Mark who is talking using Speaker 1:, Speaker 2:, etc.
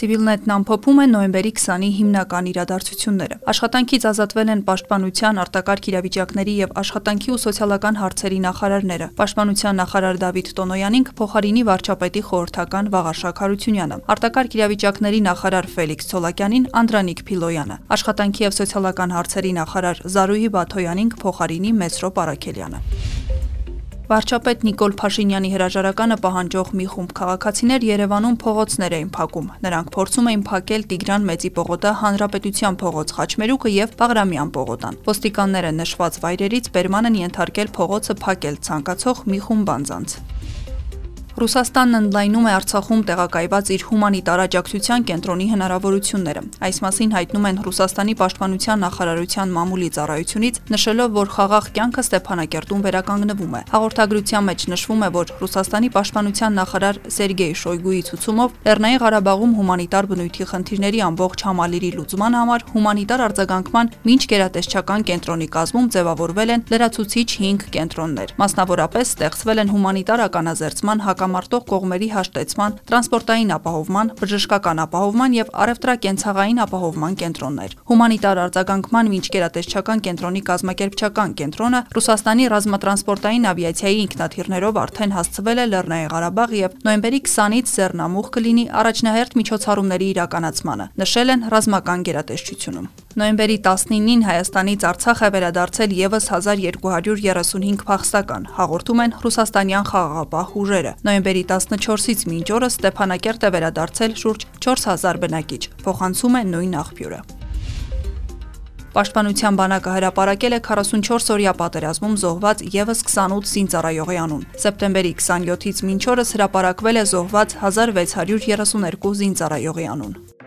Speaker 1: Civilnet-ն ամփոփում է նոյեմբերի 20-ի հիմնական իրադարձությունները։ Աշխատանքից ազատվել են Պաշտպանության, արտակարգ իրավիճակների եւ աշխատանքի ու սոցիալական հարցերի նախարարները։ Պաշտպանության նախարար Դավիթ Տոնոյանին փոխարինի վարչապետի խորհրդական Վաղարշակ Հարությունյանը, արտակարգ իրավիճակների նախարար Ֆելիքս Ցոլակյանին Անդրանիկ Փիլոյանը, աշխատանքի եւ սոցիալական հարցերի նախարար Զարուհի Բաթոյանին փոխարինի Մեսրո Պարաքելյանը։ Վարչապետ Նիկոլ Փաշինյանի հրաժարականը պահանջող մի խումբ քաղաքացիներ Երևանում փողոցներ էին փակում։ Նրանք փորձում էին փակել Տիգրան Մեծի պողոտա Հանրապետության փողոց Խաչմերուկը եւ Բաղրամյան պողոտան։ Ոստիկանները նշված վայրերից բերման են ենթարկել փողոցը փակել ցանկացող մի խումբ անձանց։ Ռուսաստանն ընդլայնում է Արցախում տեղակայված իր հումանիտար աջակցության կենտրոնի հնարավորությունները։ Այս մասին հայտնում են Ռուսաստանի պաշտպանության նախարարության մամուլի ծառայությունից, նշելով, որ խաղաղ կյանքը Ստեփանակերտում վերականգնվում է։ Հաղորդագրության մեջ նշվում է, որ Ռուսաստանի պաշտպանության նախարար Սերգեյ Շոյգուի ցուցումով Լեռնային Ղարաբաղում հումանիտար բնույթի խնդիրների ամբողջ համալիրի լուծման համար հումանիտար արձագանքման ոչ գերատեսչական կենտրոնի կազմում ձևավորվել են լրացուցիչ 5 կենտրոններ։ Մասնավորապես ստեղծվել են հումանիտար ականաձերծման հակամ հակամարտող կողմերի հաշտեցման, տրանսպորտային ապահովման, բժշկական ապահովման եւ առևտրակենցաղային ապահովման կենտրոններ։ Հումանիտար արձագանքման միջկերատեսչական կենտրոնի կազմակերպչական կենտրոնը Ռուսաստանի ռազմատրանսպորտային ավիացիայի ինքնաթիռներով արդեն հասցվել է Լեռնային Ղարաբաղ եւ նոյեմբերի 20-ից Զեռնամուխ կլինի առաջնահերթ միջոցառումների իրականացմանը, նշել են ռազմական գերատեսչությունում։ Նոյեմբերի 19-ին Հայաստանից Արցախ է վերադարձել եւս 1235 փախստական, հաղորդում են ռուսաստանյան խաղաղապահ ուժերը։ Նոյեմբերի 14-ից մինչ օրը Ստեփանակերտ է վերադարձել շուրջ 4000 բնակիչ, փոխանցում է նույն աղբյուրը։ Պաշտպանության բանակը հրապարակել է 44-օրյա պատերազմում զոհված եւս 28 զինծառայողի անուն։ Սեպտեմբերի 27-ից մինչ օրս հրապարակվել է զոհված 1632 զինծառայողի անուն։